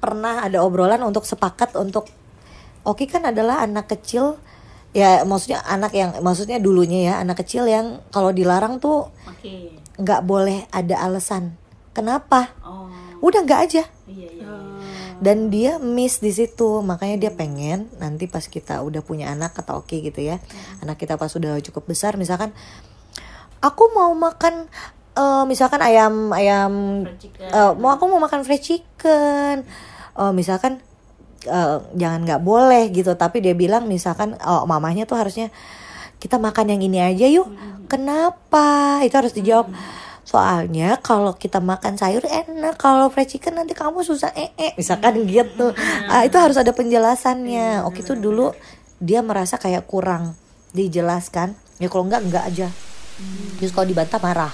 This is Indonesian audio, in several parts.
pernah ada obrolan untuk sepakat untuk Oki kan adalah anak kecil ya maksudnya anak yang maksudnya dulunya ya anak kecil yang kalau dilarang tuh Oke. nggak boleh ada alasan kenapa Oh. udah nggak aja Iya iya. iya. dan dia miss di situ makanya dia pengen nanti pas kita udah punya anak kata Oki gitu ya anak kita pas udah cukup besar misalkan aku mau makan eh, misalkan ayam ayam eh, mau aku mau makan fried chicken Eh, misalkan eh, jangan nggak boleh gitu. Tapi dia bilang misalkan oh, mamahnya tuh harusnya kita makan yang ini aja yuk. Kenapa? Itu harus dijawab. Soalnya kalau kita makan sayur enak kalau fried chicken nanti kamu susah eh eh misalkan gitu. Ah, itu harus ada penjelasannya. Oke itu dulu dia merasa kayak kurang dijelaskan. Ya kalau enggak enggak aja. Terus kalau dibantah marah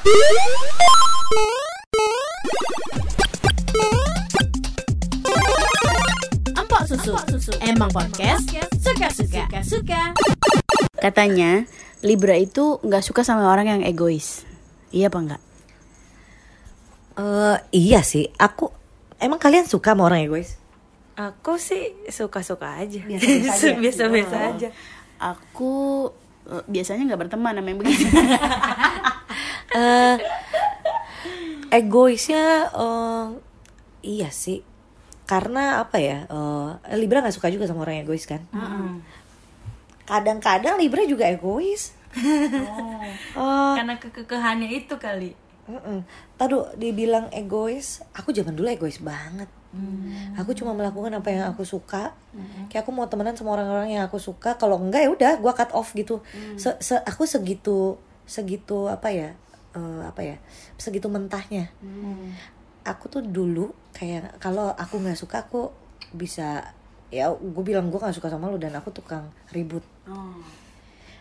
Emang podcast suka-suka. Suka. Katanya Libra itu nggak suka sama orang yang egois. Iya apa enggak? Eh iya sih aku emang kalian suka sama orang egois Aku sih suka-suka aja. Biasa-biasa aja. Biasa-biasa Oh. aja. Aku eh, biasanya nggak berteman sama yang begitu. eh egoisnya eh, iya sih karena apa ya eh, Libra nggak suka juga sama orang egois kan? Kadang-kadang Libra juga egois. Oh. Eh, Karena kekekehannya itu kali. mm-mm. Tadu dibilang egois aku zaman dulu egois banget. Aku cuma melakukan apa yang aku suka. Kayak aku mau temenan sama orang-orang yang aku suka kalau enggak ya udah gua cut off gitu. Se- se- aku segitu segitu apa ya eh, apa ya segitu mentahnya aku tuh dulu kayak kalau aku nggak suka aku bisa ya gue bilang gue nggak suka sama lu dan aku tukang ribut. Oh.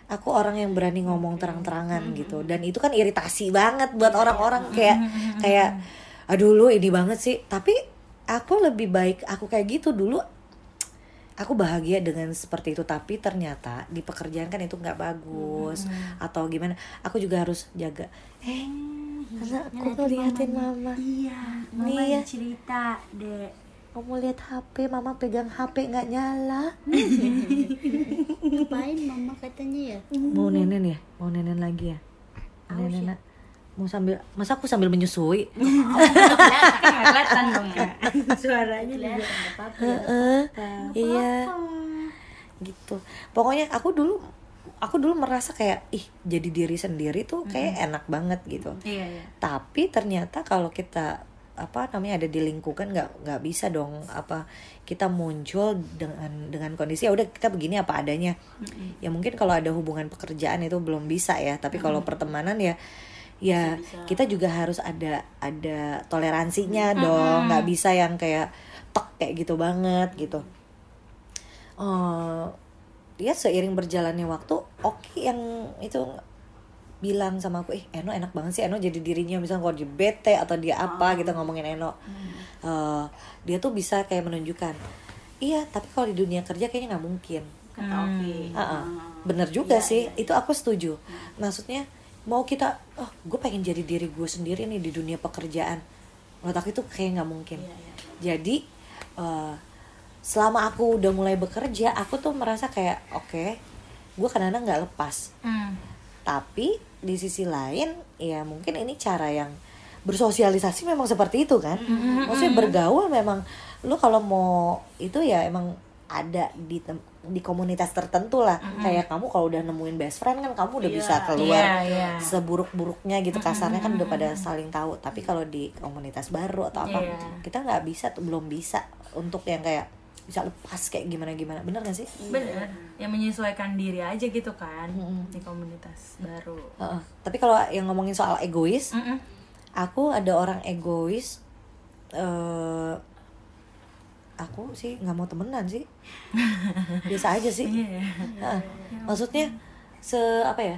aku orang yang berani ngomong terang-terangan gitu dan itu kan iritasi banget buat orang-orang kayak kayak aduh lu ini banget sih. Tapi aku lebih baik aku kayak gitu dulu. Aku bahagia dengan seperti itu tapi ternyata di pekerjaan kan itu nggak bagus atau gimana. Aku juga harus jaga eh karena aku ngeliatin mama Iya. Mama Nih ya. cerita dek. kamu lihat HP mama pegang HP nggak nyala. Ngapain mama katanya ya? mau nenen ya? Mau nenen lagi ya? Mau nenen mau sambil masa aku sambil menyusui? Kelihatan dong ya. Suaranya juga. Heeh, iya. gitu. Pokoknya aku dulu aku dulu merasa kayak ih jadi diri sendiri tuh kayak enak banget gitu. Iya iya. tapi ternyata kalau kita apa namanya ada di lingkungan nggak nggak bisa dong apa kita muncul dengan dengan kondisi ya udah kita begini apa adanya. Ya mungkin kalau ada hubungan pekerjaan itu belum bisa ya tapi kalau pertemanan ya ya kita juga harus ada ada toleransinya dong nggak bisa yang kayak tek kayak gitu banget gitu. Oh ya seiring berjalannya waktu oke yang itu bilang sama aku, eh Eno enak banget sih Eno jadi dirinya. Misalnya kalau dia bete atau dia apa gitu ngomongin Eno, Eh, dia tuh bisa kayak menunjukkan, iya tapi kalau di dunia kerja kayaknya nggak mungkin. Kata Oki. Ah, ah. bener juga sih, itu aku setuju. Maksudnya mau kita, oh gue pengen jadi diri gue sendiri nih di dunia pekerjaan, menurut aku itu kayak nggak mungkin. Jadi eh, selama aku udah mulai bekerja, aku tuh merasa kayak oke, gue kadang-kadang nggak lepas. Hmm. tapi di sisi lain ya mungkin ini cara yang bersosialisasi memang seperti itu kan? Maksudnya bergaul memang lu kalau mau itu ya emang ada di tem- di komunitas tertentu lah. Kayak kamu kalau udah nemuin best friend kan kamu udah bisa keluar Iya, iya. seburuk-buruknya gitu kasarnya kan udah pada saling tahu. Tapi kalau di komunitas baru atau apa Iya. kita nggak bisa tuh belum bisa untuk yang kayak bisa lepas kayak gimana gimana bener gak sih? Bener. Yang menyesuaikan diri aja gitu kan di komunitas baru. Heeh. tapi kalau yang ngomongin soal egois Mm-mm. aku ada orang egois eh aku sih nggak mau temenan sih. Biasa aja sih. Iya. Heeh. maksudnya se apa ya?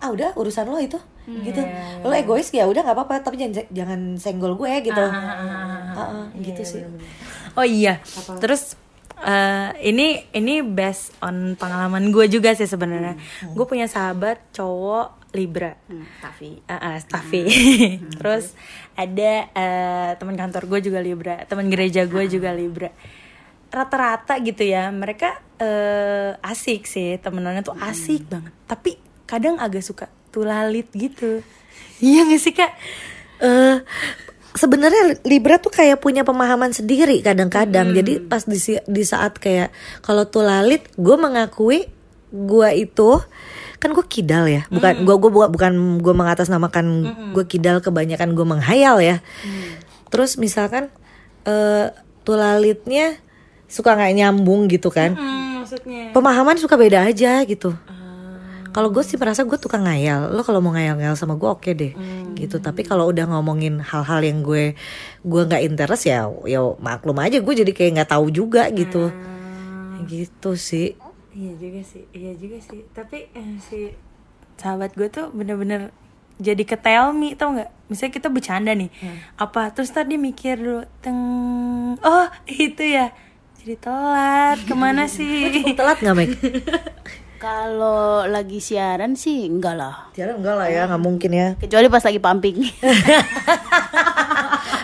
Ah udah urusan lo itu. Gitu. lo egois ya udah nggak apa-apa tapi jangan jangan senggol gue gitu. Heeh, gitu sih Oh iya. Terus eh, ini ini based on pengalaman gue juga sih sebenarnya. Gue punya sahabat cowok Libra. Hmm, tapi Uh, uh. Terus ada eh, teman kantor gue juga Libra, teman gereja gue juga Libra. Rata-rata gitu ya, mereka eh, asik sih, temenannya tuh asik banget. Tapi kadang agak suka tulalit gitu. Iya gak sih kak? eh sebenarnya Libra tuh kayak punya pemahaman sendiri kadang-kadang. Jadi pas di, di saat kayak kalau tuh lalit, gue mengakui gue itu kan gue kidal ya. Bukan gue gue bukan gue mengatasnamakan gue kidal kebanyakan gue menghayal ya. Terus misalkan eh tuh lalitnya suka nggak nyambung gitu kan. Hmm, maksudnya Pemahaman suka beda aja gitu. Kalau gue sih merasa gue tukang ngayal, lo kalau mau ngayal-ngayal sama gue oke deh, gitu. Tapi kalau udah ngomongin hal-hal yang gue gue nggak interest ya, ya maklum aja gue jadi kayak nggak tahu juga gitu, gitu sih. Iya juga sih, iya juga sih. Tapi eh, si sahabat gue tuh bener-bener jadi ke tell me tau nggak? Misalnya kita bercanda nih, apa terus tadi mikir dulu, teng, oh itu ya, jadi telat ke mana sih? Telat nggak Meg? kalau lagi siaran sih enggak lah. Tiara enggak lah ya, nggak mungkin ya. Kecuali pas lagi pumping.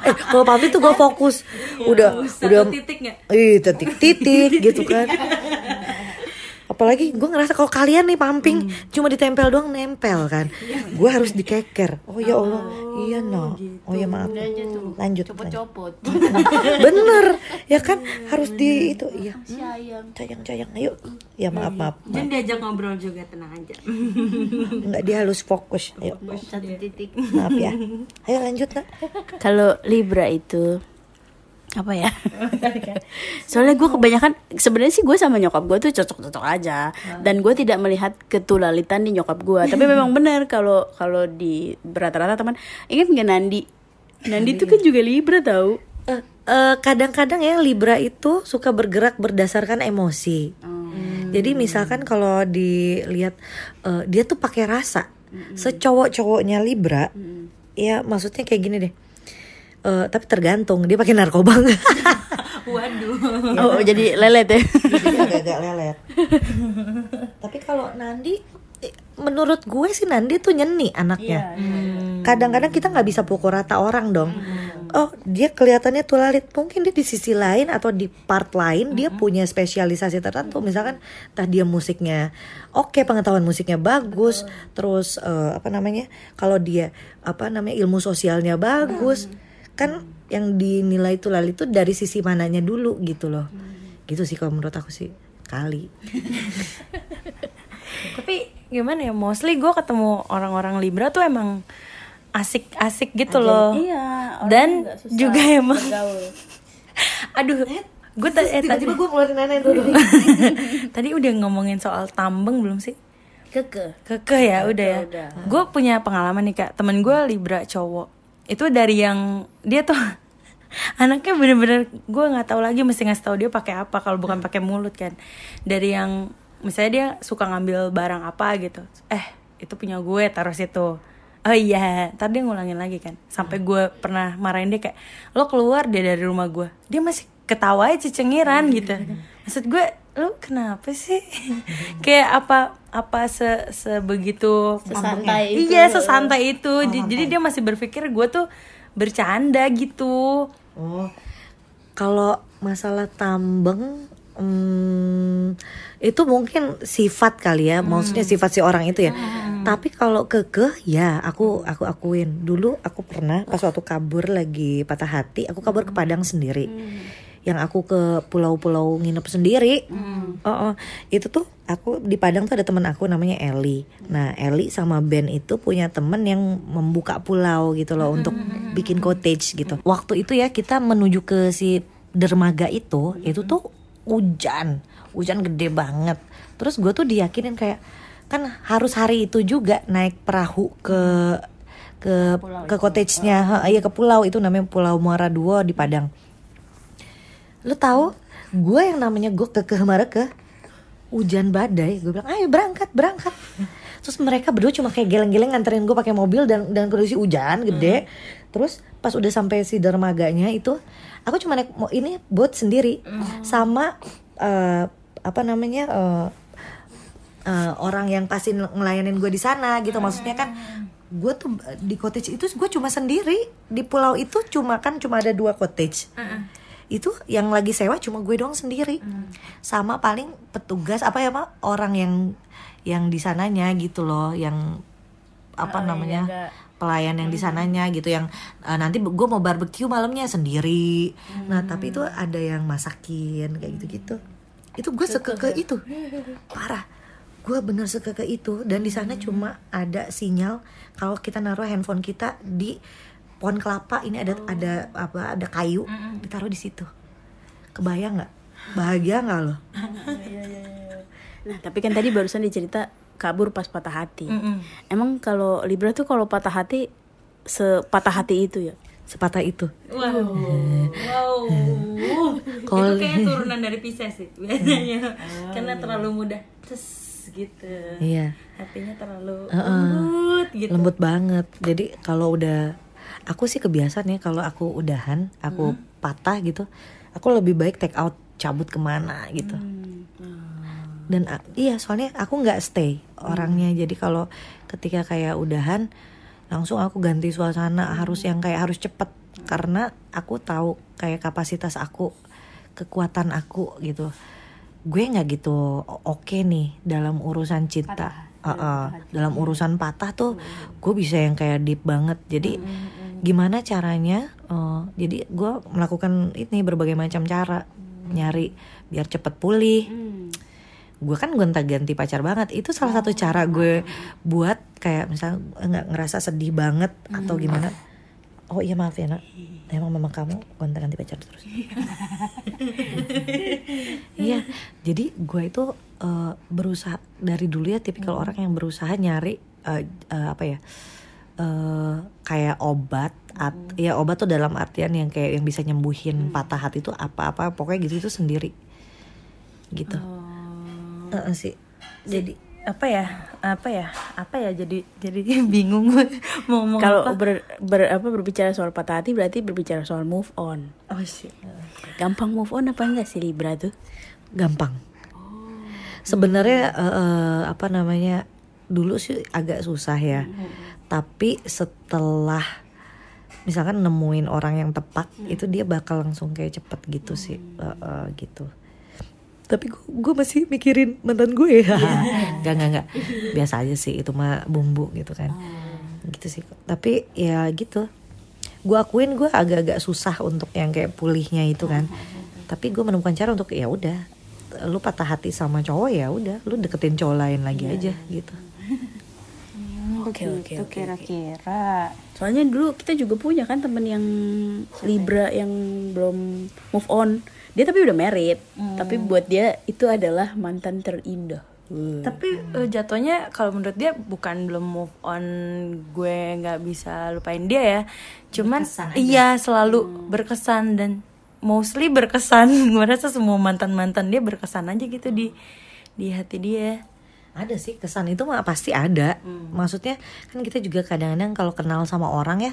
Eh kalau pamit tuh gue fokus, udah udah titik Ih, titik-titik gitu kan. Apalagi gue ngerasa kalau kalian nih pumping cuma ditempel doang nempel kan. Gue harus dikeker. Oh ya Allah, iya no. Oh ya maaf. Lanjut. lanjut. Copot-copot. Bener, ya kan harus di itu. Iya, Sayang. sayang sayang. Ayo. Ya maaf maaf. Jen diajak ngobrol juga tenang aja Enggak dia harus fokus. Ayo. Satu titik. Maaf ya. Ayo lanjut nak. Kalau Libra itu apa ya? Soalnya gue kebanyakan sebenarnya sih gue sama nyokap gue tuh cocok-cocok aja dan gue tidak melihat ketulalitan di nyokap gue. Tapi memang benar kalau kalau di rata-rata teman ingat nggak Nandi? Nandi tuh kan juga Libra tahu. Eh, eh, kadang-kadang ya Libra itu suka bergerak berdasarkan emosi. Jadi misalkan kalau dilihat eh, dia tuh pakai rasa. Secowok-cowoknya Libra, ya maksudnya kayak gini deh. Eh, tapi tergantung dia pakai narkoba nggak? waduh Oh, jadi lelet ya. Jadi agak-agak lelet. tapi kalau Nandi, eh, menurut gue sih Nandi tuh nyeni anaknya. Kadang-kadang kita nggak bisa pukul rata orang dong. Oh dia kelihatannya tulalit, mungkin dia di sisi lain atau di part lain dia punya spesialisasi tertentu. Misalkan, entah dia musiknya oke, pengetahuan musiknya bagus, terus eh, apa namanya? Kalau dia apa namanya ilmu sosialnya bagus, kan yang dinilai tulalit itu dari sisi mananya dulu gitu loh. Gitu sih kalau menurut aku sih kali. Tapi gimana ya, mostly gue ketemu orang-orang Libra tuh emang asik-asik gitu loh. Iya. orang Dan juga emang, aduh, gue tadi eh, tadi Tiba-tiba gue ngeluarin nenek dulu. tadi udah ngomongin soal tambeng belum sih? Keke. Kekeh ya udah ya. Gue punya pengalaman nih kak. Temen gue libra cowok. Itu dari yang dia tuh anaknya bener-bener gue nggak tahu lagi mesti ngasih tahu dia pakai apa kalau bukan pakai mulut kan. Dari yang misalnya dia suka ngambil barang apa gitu. Eh itu punya gue taruh situ. Oh iya, tadi dia ngulangin lagi kan. Sampai gue pernah marahin dia kayak lo keluar dia dari rumah gue. Dia masih ketawa aja cengiran gitu. Maksud gue lo kenapa sih? kayak apa apa se sebegitu Sesantai itu. Iya sesantai itu. J- Jadi dia masih berpikir gue tuh bercanda gitu. Oh, kalau masalah tambeng, hmm, itu mungkin sifat kali ya, maksudnya sifat si orang itu ya. Tapi kalau kekeh, ya aku aku akuin. Dulu aku pernah pas waktu kabur lagi patah hati, aku kabur ke Padang sendiri. Yang aku ke pulau-pulau nginep sendiri. Oh, oh. itu tuh aku di Padang tuh ada teman aku namanya Eli. Nah Eli sama Ben itu punya temen yang membuka pulau gitu loh untuk bikin cottage gitu. Waktu itu ya kita menuju ke si dermaga itu, itu tuh hujan, hujan gede banget. Terus gue tuh diyakinin kayak kan harus hari itu juga naik perahu ke ke ke cottage-nya, iya ke pulau itu namanya Pulau Muara Duo di Padang. Lu tahu, gue yang namanya gue kekeh mareke hujan badai, gue bilang ayo berangkat berangkat. Terus mereka berdua cuma kayak geleng-geleng nganterin gue pakai mobil dan dan kondisi hujan gede. Terus pas udah sampai si dermaganya itu, aku cuma naik ini boat sendiri. Sama eh, apa namanya eh, eh, orang yang pasti ngelayanin gue di sana gitu. Maksudnya kan gue tuh di cottage itu gue cuma sendiri. Di pulau itu cuma kan cuma ada dua cottage itu yang lagi sewa cuma gue doang sendiri. Sama paling petugas apa ya pak? Orang yang yang di sananya gitu loh yang apa namanya pelayan yang di sananya gitu yang eh, nanti gue mau barbeque malamnya sendiri. Nah tapi itu ada yang masakin kayak gitu gitu itu gue sekeke itu. Parah. Gue bener sekeke itu. Dan di sana cuma ada sinyal kalau kita naruh handphone kita di pohon kelapa ini ada ada apa ada kayu ditaruh di situ kebayang nggak bahagia nggak lo Nah, tapi kan tadi barusan dicerita kabur pas patah hati. Emang kalau Libra tuh kalau patah hati sepatah hati itu ya? sepatah itu Wow. Wow. Kalau- itu kayak turunan dari Pisces sih biasanya. Karena terlalu mudah tes gitu. iya Hatinya terlalu lembut gitu. lembut banget jadi kalau udah aku sih kebiasaan ya kalau aku udahan aku patah gitu aku lebih baik take out cabut ke mana gitu. Dan a- iya soalnya aku nggak stay orangnya. Jadi kalau ketika kayak udahan langsung aku ganti suasana harus yang kayak harus cepet. Karena aku tahu kayak kapasitas aku kekuatan aku gitu gue nggak gitu oke nih dalam urusan cinta. Uh-uh. dalam urusan patah tuh gue bisa yang kayak deep banget. Jadi gimana caranya uh, jadi gue melakukan ini berbagai macam cara. Nyari biar cepet pulih. Gue kan gonta ganti pacar banget. Itu salah satu cara gue buat kayak misalnya nggak ngerasa sedih banget atau gimana. Oh iya maaf ya nak. Emang memang kamu gonta ganti pacar terus? Iya. Jadi gue itu eh, berusaha dari dulu ya tipikal orang yang berusaha nyari eh, eh, apa ya eh, kayak obat at, ya obat tuh dalam artian yang kayak yang bisa nyembuhin patah hati itu apa-apa pokoknya gitu itu sendiri gitu Heeh sih jadi apa ya? Apa ya? Apa ya? Jadi jadi bingung gue mau ngomong Kalau ber, ber- apa berbicara soal patah hati berarti berbicara soal move on. Oh shit. Gampang move on apa enggak sih Libra tuh? gampang. Sebenarnya eh, eh, apa namanya dulu sih agak susah ya, tapi setelah misalkan nemuin orang yang tepat itu dia bakal langsung kayak cepet gitu sih, Eh, eh, gitu. Tapi gue masih mikirin mantan gue ya, nggak nggak nggak. Biasa aja sih itu mah bumbu gitu kan, gitu sih. Tapi ya gitu, gue akuin gue agak-agak susah untuk yang kayak pulihnya itu kan. Tapi gue menemukan cara untuk ya udah lu patah hati sama cowok ya udah lu deketin cowok lain lagi aja gitu Oke oke Itu oke. kira-kira. Soalnya dulu kita juga punya kan temen yang Libra yang belum move on. Dia tapi udah married. Tapi buat dia itu adalah mantan terindah. Wuh. Tapi eh, jatuhnya kalau menurut dia bukan belum move on gue nggak bisa lupain dia ya. Cuman iya selalu berkesan dan mostly berkesan. Gue rasa semua mantan-mantan dia berkesan aja gitu di di hati dia. Ada sih kesan itu mah pasti ada. Maksudnya kan kita juga kadang-kadang kalau kenal sama orang ya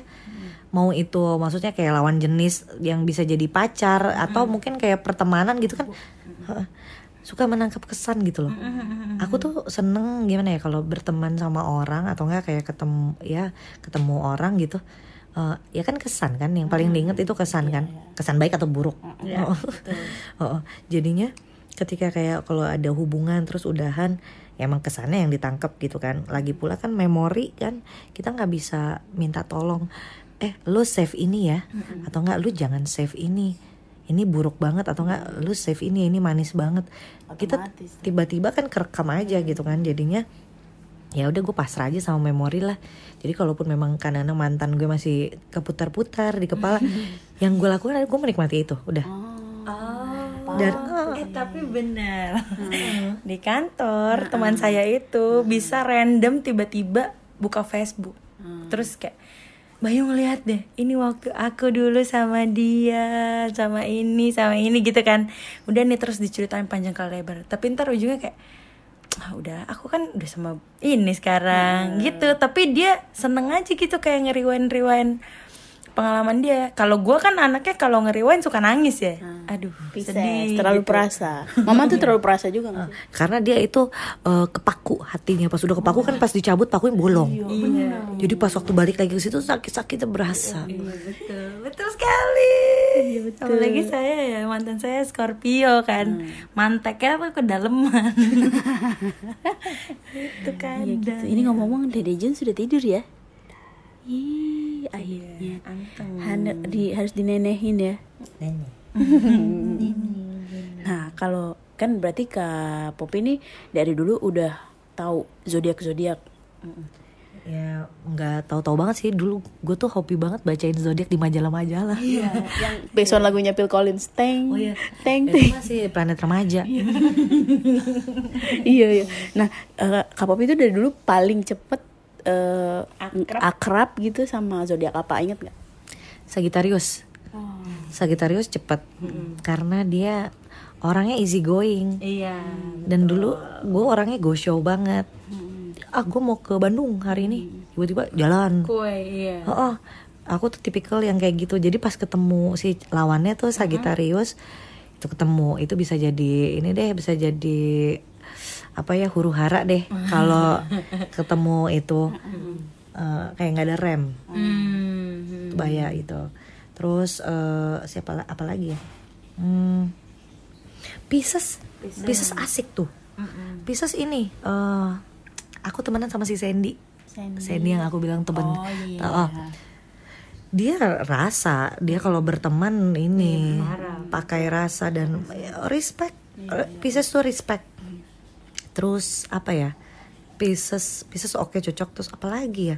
mau itu maksudnya kayak lawan jenis yang bisa jadi pacar atau mungkin kayak pertemanan gitu kan heeh, suka menangkap kesan gitu loh. Aku tuh seneng gimana ya kalau berteman sama orang atau enggak kayak ketemu ya ketemu orang gitu Eh, ya kan kesan kan yang paling diinget itu kesan kan kesan baik atau buruk. Oh. Oh, oh. jadinya ketika kayak kalau ada hubungan terus udahan emang kesannya yang ditangkap gitu kan. Lagi pula kan memori kan kita nggak bisa minta tolong. Eh lu save ini ya. Atau enggak lu jangan save ini. Ini buruk banget atau enggak lu save ini ini manis banget. Kita tiba-tiba kan kerekam aja gitu kan jadinya. Ya udah gue pasrah aja sama memori lah. Jadi kalaupun memang kadang-kadang mantan gue masih keputar-putar di kepala yang gue lakukan adalah gue menikmati itu. Udah dan Eh tapi benar. Di kantor teman saya itu bisa random tiba-tiba buka Facebook. Terus kayak Bayu ngeliat deh, ini waktu aku dulu sama dia, sama ini, sama ini gitu kan. Udah nih terus diceritain panjang kali lebar. Tapi ntar ujungnya kayak, ah udah, aku kan udah sama ini sekarang gitu. Tapi dia seneng aja gitu kayak ngeriwain-riwain pengalaman dia. Kalau gue kan anaknya kalau ngeriwain suka nangis ya. Aduh, Pisces, sedih. terlalu gitu. perasa. Mama tuh terlalu perasa juga sih? karena dia itu eh, kepaku hatinya pas udah kepaku kan pas dicabut pakunya bolong Iya. jadi pas waktu balik lagi ke situ sakit sakitnya berasa Iya betul, betul sekali. Apalagi saya ya mantan saya Scorpio kan, manteknya apa kedalaman. itu kan. Iya gitu. Ini ngomong-ngomong Dede Jun sudah tidur ya? Ih, akhirnya. Hana- di, harus dinenehin ya. Nah, kalau kan berarti Kak Popi ini dari dulu udah tahu zodiak zodiak. ya nggak tahu-tahu banget sih dulu gue tuh hobi banget bacain zodiak di majalah-majalah Yang based on lagunya Phil Collins, Teng, Oh iya. Teng, itu Teng. masih planet remaja iya iya. Nah, eh, Kak Popi itu dari dulu paling cepet eh, Akrab. akrab gitu sama zodiak apa inget nggak? Sagitarius Sagitarius cepet karena dia orangnya easy going. Iya. dan dulu gue orangnya go show banget. Ah gue mau ke Bandung hari ini tiba-tiba jalan. Kue, iya. Oh, oh, aku tuh tipikal yang kayak gitu. Jadi pas ketemu si lawannya tuh Sagittarius itu ketemu. Itu bisa jadi ini deh bisa jadi apa ya huru hara deh kalau ketemu itu eh, kayak nggak ada rem Hmm. bahaya itu. Terus eh, siapa apa lagi ya? Hmm, Pisces, Pisces asik tuh. Pisces ini eh, aku temenan sama si Sandy. Sandy yang aku bilang temen. Oh, iya. Oh, dia rasa dia kalau berteman ini pakai rasa dan respect Pisces tuh respect terus apa ya Pisces Pisces oke cocok. Terus apa lagi ya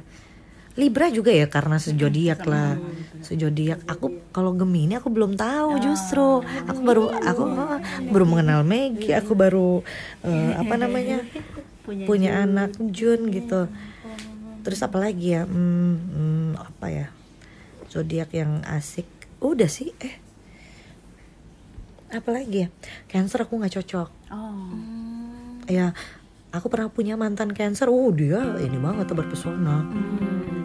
Libra juga ya karena sejodiak lah. sejodiak aku kalau Gemini aku belum tahu justru. Aku baru aku ah, baru mengenal Maggie. Aku baru eh, apa namanya punya, anak Jun gitu. Terus apa lagi ya hmm, hmm, apa ya zodiak yang asik. Udah sih eh. Apa lagi ya Cancer aku nggak cocok. Oh. Ya aku pernah punya mantan Cancer. Oh dia ini banget tuh berpesona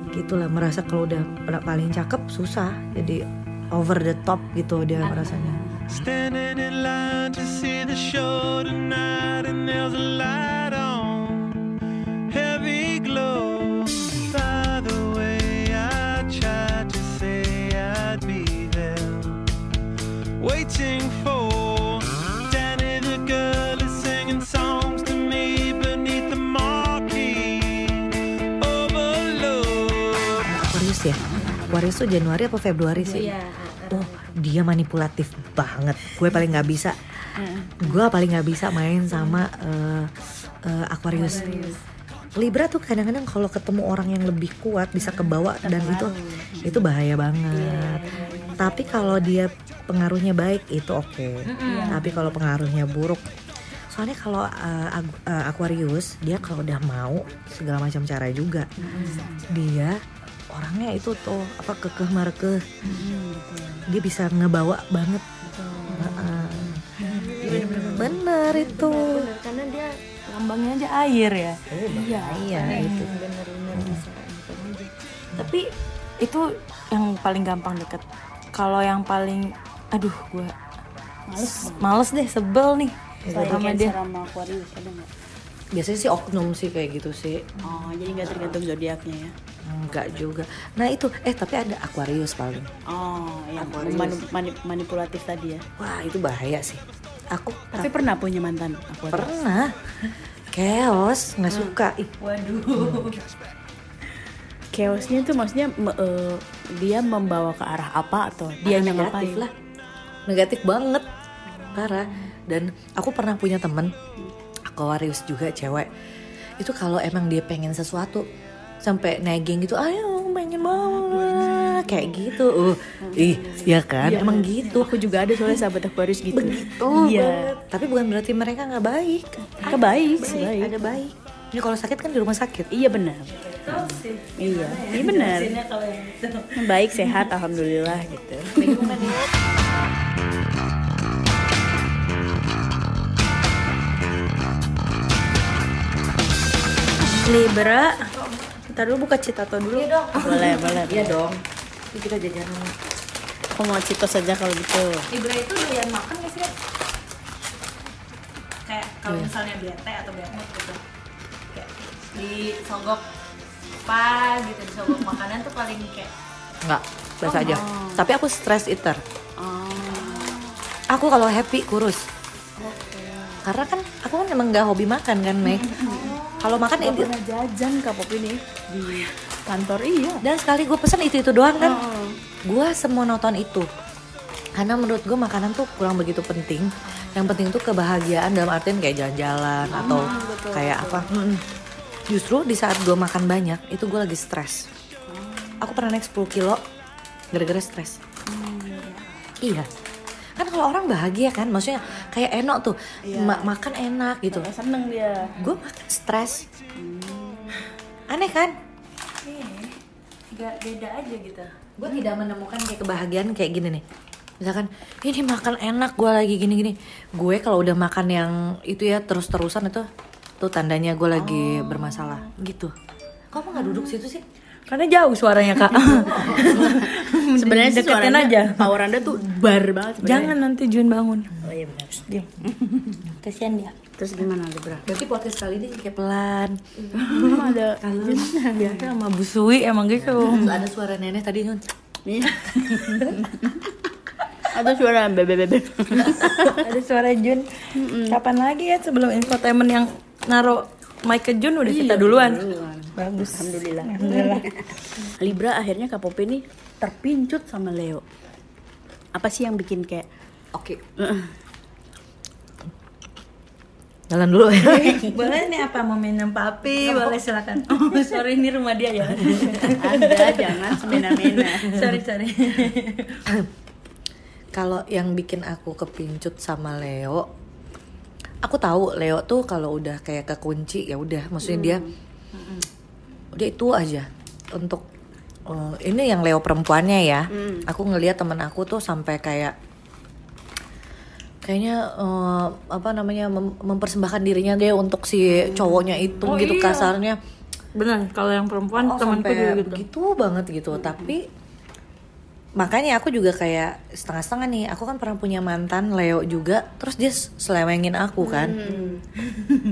gitulah merasa kalau udah paling cakep susah. Jadi over the top gitu dia rasanya. Standing in line to see the show tonight, and there's a light Aquarius tuh Januari apa Februari sih? Oh dia manipulatif banget. Gue paling nggak bisa. Gue paling nggak bisa main sama eh, eh, Aquarius. Libra tuh kadang-kadang kalau ketemu orang yang lebih kuat bisa kebawa dan itu itu bahaya banget. Tapi kalau dia pengaruhnya baik itu oke. Tapi kalau pengaruhnya buruk soalnya kalau uh, uh, Aquarius dia kalau udah mau segala macam cara juga. Dia orangnya itu tuh apa kekeh markeh. Dia bisa ngebawa banget. Heeh. Bener itu. Karena dia lambangnya aja air ya. Iya, iya itu. Tapi itu yang paling gampang deket. Kalau yang paling, aduh gue males, males deh, sebel nih sama dia. sama Aquarius ada nggak? Biasanya sih oknum sih kayak gitu sih. Oh, jadi nggak tergantung zodiaknya ya? Enggak juga. Nah itu, eh tapi ada Aquarius paling. Oh, yang Aquarius. mani- mani- manipulatif tadi ya. Wah itu bahaya sih. Aku Tapi pernah punya mantan Aquarius? pernah chaos nggak suka. Ih, Chaosnya tuh maksudnya me- eh, dia membawa ke arah apa atau dia yang negatif ngapain? lah. Negatif banget. Parah. Dan aku pernah punya temen Aquarius juga cewek. Itu kalau emang dia pengen sesuatu sampai nagging gitu, ayo pengen banget kayak gitu. Uh, ih, ya kan? Emang gitu. Aku juga ada soalnya sahabat Aquarius gitu. Oh, Iya. banget. Tapi bukan berarti mereka nggak baik. Mereka baik, baik, baik. ada baik. Ini kalau sakit kan di rumah sakit. Iya benar. Iya, iya benar. Baik sehat alhamdulillah gitu. Libra, ntar dulu buka citato dulu. Boleh, boleh. Iya dong. Ini kita jajanan. Aku mau citos saja kalau gitu. Libra itu doyan makan gak sih? Kayak kalau misalnya bete atau bad mood gitu Kayak disogok apa gitu, disogok makanan tuh paling kayak Enggak, biasa aja. Tapi aku stress eater. Oh. Aku kalau happy kurus. Karena kan aku kan emang nggak hobi makan kan, Meg. Kalau makan Gak pernah jajan kapok ini di kantor iya. dan sekali gue pesen itu itu doang kan. Gue semua nonton itu. Karena menurut gue makanan tuh kurang begitu penting. Yang penting tuh kebahagiaan dalam artian kayak jalan-jalan atau kayak apa. Mm-mm. Justru di saat gue makan banyak itu gue lagi stres. Aku pernah naik 10 kilo gara-gara stres. Iya. Kan kalau orang bahagia kan, maksudnya kayak enak tuh ma- makan enak gitu. Kayak seneng dia. Gue makan stres. Aneh kan? gak beda aja gitu gue tidak menemukan kayak kebahagiaan kayak gini nih misalkan ini makan enak gue lagi gini gini gue kalau udah makan yang itu ya terus terusan itu tuh tandanya gue lagi bermasalah gitu kamu nggak duduk situ sih Karena jauh suaranya kak. Sebenarnya sih aja. Power Anda tuh bar banget sebenarnya. Jangan nanti Jun bangun. Oh iya benar. Diam. Kasihan dia. Terus gimana Libra? berarti podcast kali ini kayak pelan Emang ada Biasa sama Bu Sui emang gitu. Terus ada suara nenek tadi Nun Iya. ada suara bebe bebe. Ada suara Jun. Kapan lagi ya sebelum infotainment yang naro mic ke Jun udah kita duluan. Bagus. Alhamdulillah. Alhamdulillah. Libra akhirnya Kak Popi nih terpincut sama Leo. Apa sih yang bikin kayak oke jalan dulu ya Boleh nih apa mau minum papi? Boleh silakan. Oh sorry ini rumah dia ya. ada jangan semena-mena. sorry sorry. kalau yang bikin aku kepincut sama Leo aku tahu Leo tuh kalau udah kayak kekunci ya udah maksudnya dia udah itu aja. Untuk eh, ini yang Leo perempuannya ya. Aku ngelihat temen aku tuh sampai kayak kayaknya eh, apa namanya mem- mempersembahkan dirinya dia untuk si cowoknya itu Oh, gitu iya. kasarnya. Benar, kalau yang perempuan oh, temanku juga gitu. begitu banget gitu. Tapi makanya aku juga kayak setengah-setengah nih. Aku kan pernah punya mantan Leo juga. Terus dia selewengin aku kan.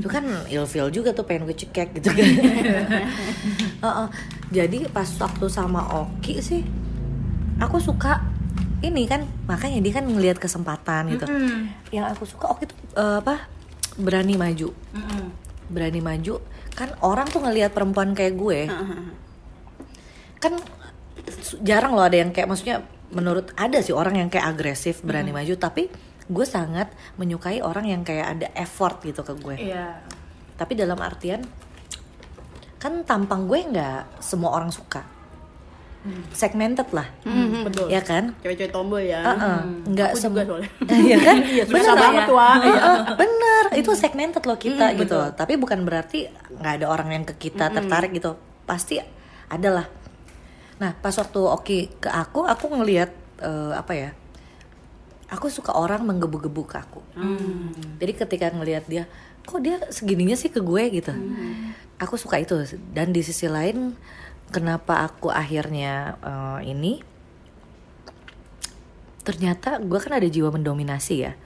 Itu kan ilfil juga tuh pengen gue cekek gitu kan. Heeh. jadi pas waktu sama Oki sih aku suka ini kan. Makanya dia kan ngelihat kesempatan gitu. Yang aku suka Oki tuh eh, apa berani maju. Berani maju. Kan orang tuh ngelihat perempuan kayak gue. Kan jarang loh ada yang kayak maksudnya menurut ada sih orang yang kayak agresif berani maju tapi gue sangat menyukai orang yang kayak ada effort gitu ke gue iya tapi dalam artian kan tampang gue nggak semua orang suka segmented lah betul. ya kan Cewek-cewek tomboy ya. Heeh, nggak Aku sem- juga soalnya. Iya kan? Iya, susah Bener banget, ya? Wak. Heeh, bener, itu segmented loh kita gitu. Tapi bukan berarti nggak ada orang yang ke kita tertarik gitu. Pasti ada lah. Nah, pas waktu Oki ke aku, aku ngelihat eh, apa ya? Aku suka orang menggebu-gebu ke aku. Jadi ketika ngelihat dia, kok dia segininya sih ke gue gitu. Aku suka itu. Dan di sisi lain, kenapa aku akhirnya eh, ini ternyata gue kan ada jiwa mendominasi ya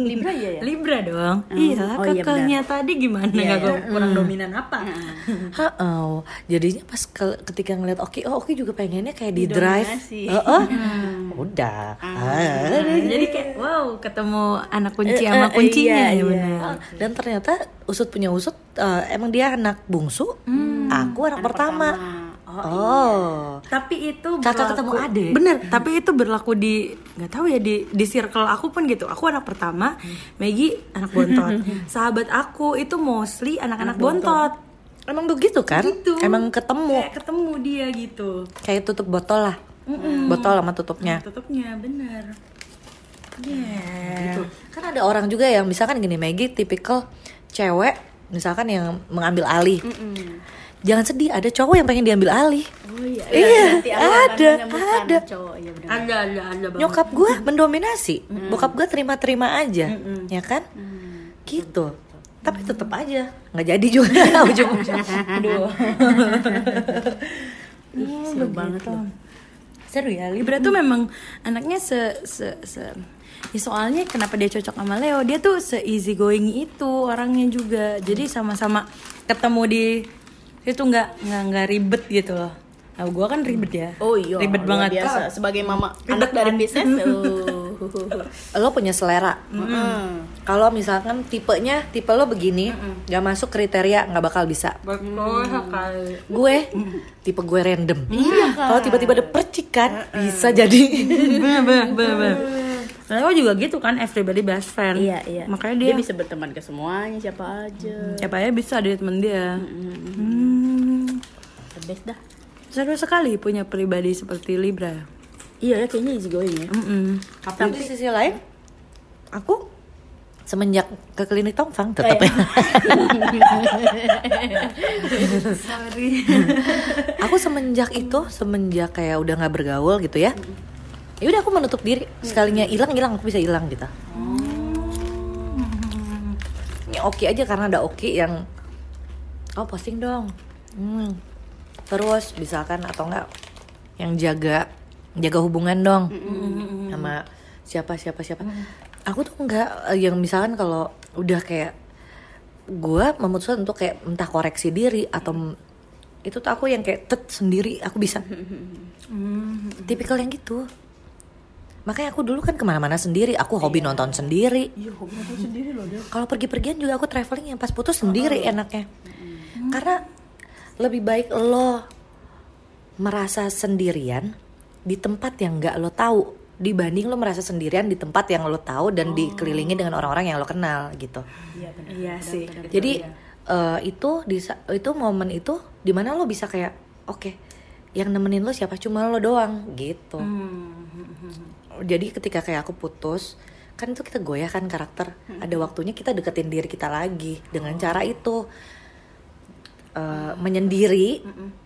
Libra ya ya. Libra dong. Iya, Oh, iya kakaknya tadi gimana Iya, nggak iya. kurang dominan apa? Heeh. jadinya pas ke- ketika ngeliat Oki oh Oki juga pengennya kayak di drive Didominasi. Heeh. udah Ah. Jadi kayak wow, ketemu anak kunci Eh, sama eh, kuncinya iya, ya iya. benar. dan ternyata usut punya usut eh, emang dia anak bungsu aku anak, pertama, oh, Tapi itu Kakak berlaku- ketemu adik. Bener, tapi itu berlaku di nggak tahu ya di di circle aku pun gitu. Aku anak pertama, Maggie anak bontot. Sahabat aku itu mostly anak-anak bontot. emang begitu kan Gitu. emang ketemu Kayak ketemu dia gitu. kayak tutup botol lah botol sama tutupnya Tutupnya bener. Yeah. gitu. Kan ada orang juga yang misalkan gini Maggie tipikal cewek misalkan yang mengambil alih. Jangan sedih, ada cowok yang pengen diambil alih. Oh iya. Iya, akan ada, ada. Cowok, iya benar. Ada ada ada banget. Nyokap gue mendominasi, bokap gue terima-terima aja, ya kan? Gitu. Tapi tetep aja nggak jadi juga ujung-ujungnya. Aduh. Ih, seru banget loh. seru ya Libra tuh memang anaknya se se se ya soalnya kenapa dia cocok sama Leo dia tuh se easy going itu orangnya juga jadi sama-sama ketemu di itu nggak nggak nggak ribet gitu loh. Nah gue kan ribet ya. Oh iya, ribet luar banget. biasa. Sebagai mama Ribet anak dari kan? Pisces. Oh. lo punya selera. Mm. kalau misalkan tipenya tipe lo begini nggak masuk kriteria nggak bakal bisa. Betul sekali. Gue tipe gue random. Kalau tiba-tiba ada percikan bisa jadi. Bener bener bener bener. Leo juga gitu kan everybody best friend Iya, iya. makanya dia dia, bisa berteman ke semuanya siapa aja. siapa ya bisa dia temen dia Hmm. The best dah. seru sekali punya pribadi seperti Libra Iya ya kayaknya easy going ya. Mm-mm. tapi di sisi lain aku semenjak ke klinik tongfang tetap Oh, iya. aku semenjak itu semenjak kayak udah nggak bergaul gitu ya ya udah aku menutup diri. Sekalinya hilang hilang aku bisa hilang gitu. Ya oke aja karena ada oke yang oh posting dong. Hmm. terus misalkan atau enggak yang jaga jaga hubungan dong sama siapa siapa siapa. Aku tuh enggak eh, yang misalkan kalau udah kayak gue memutuskan untuk kayak entah koreksi diri atau itu tuh aku yang kayak tet sendiri aku bisa. Tipikal yang gitu makanya aku dulu kan ke mana-mana sendiri aku hobi nonton sendiri. Kalau pergi-pergian juga aku traveling yang pas putus sendiri enaknya. Karena lebih baik lo merasa sendirian di tempat yang nggak lo tahu dibanding lo merasa sendirian di tempat yang lo tahu dan dikelilingi dengan orang-orang yang lo kenal gitu. Iya sih. jadi eh, itu di itu momen itu di mana lo bisa kayak oke yang nemenin lo siapa? Cuma lo doang. Gitu jadi ketika kayak aku putus kan itu kita goyahkan karakter. Ada waktunya kita deketin diri kita lagi dengan cara itu. Eh, menyendiri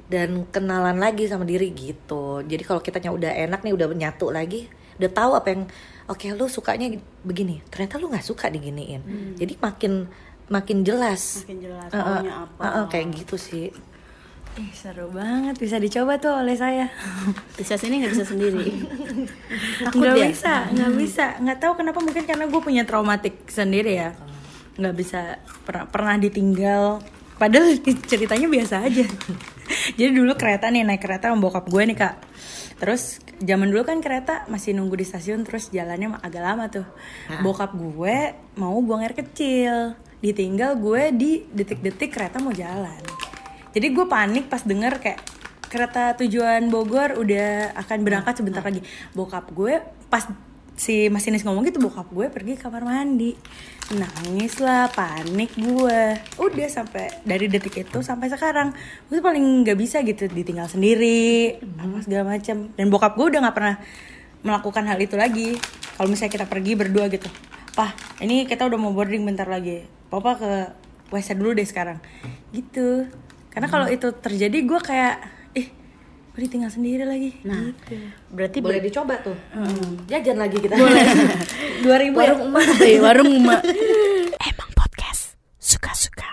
dan kenalan lagi sama diri gitu. Jadi kalau kitanya udah enak nih udah nyatu lagi udah tahu apa yang oke lu sukanya begini. Ternyata lu nggak suka diginiin. Jadi makin makin jelas. Makin jelas eh, maunya apa. eh, eh, kayak gitu sih Ih, seru banget. Bisa dicoba tuh oleh saya. Pisces ini nggak bisa sendiri. Takut nggak dia. bisa nggak bisa. Nggak tahu kenapa mungkin karena gue punya traumatik sendiri ya. Nggak bisa pernah pernah ditinggal. Padahal ceritanya biasa aja. Jadi dulu kereta nih naik kereta sama bokap gue nih kak. Terus zaman dulu kan kereta masih nunggu di stasiun terus jalannya agak lama tuh. Bokap gue mau buang air kecil. Ditinggal gue di detik-detik kereta mau jalan jadi gue panik pas denger kayak kereta tujuan Bogor udah akan berangkat sebentar lagi. Bokap gue pas si masinis ngomong gitu bokap gue pergi kamar mandi. Nangis lah, panik gue. Udah sampai dari detik itu sampai sekarang gue tuh paling nggak bisa gitu ditinggal sendiri, apa segala macam. Dan bokap gue udah nggak pernah melakukan hal itu lagi. Kalau misalnya kita pergi berdua gitu, pah ini kita udah mau boarding bentar lagi. Papa ke WC dulu deh sekarang. Gitu karena kalau hmm. itu terjadi gue kayak ih gue ditinggal sendiri lagi. Nah gitu. berarti boleh ber dicoba tuh. Hmm. Jajan lagi kita. Boleh. Dua ribu warung ya? emak warung emak. Eh, Emang podcast suka suka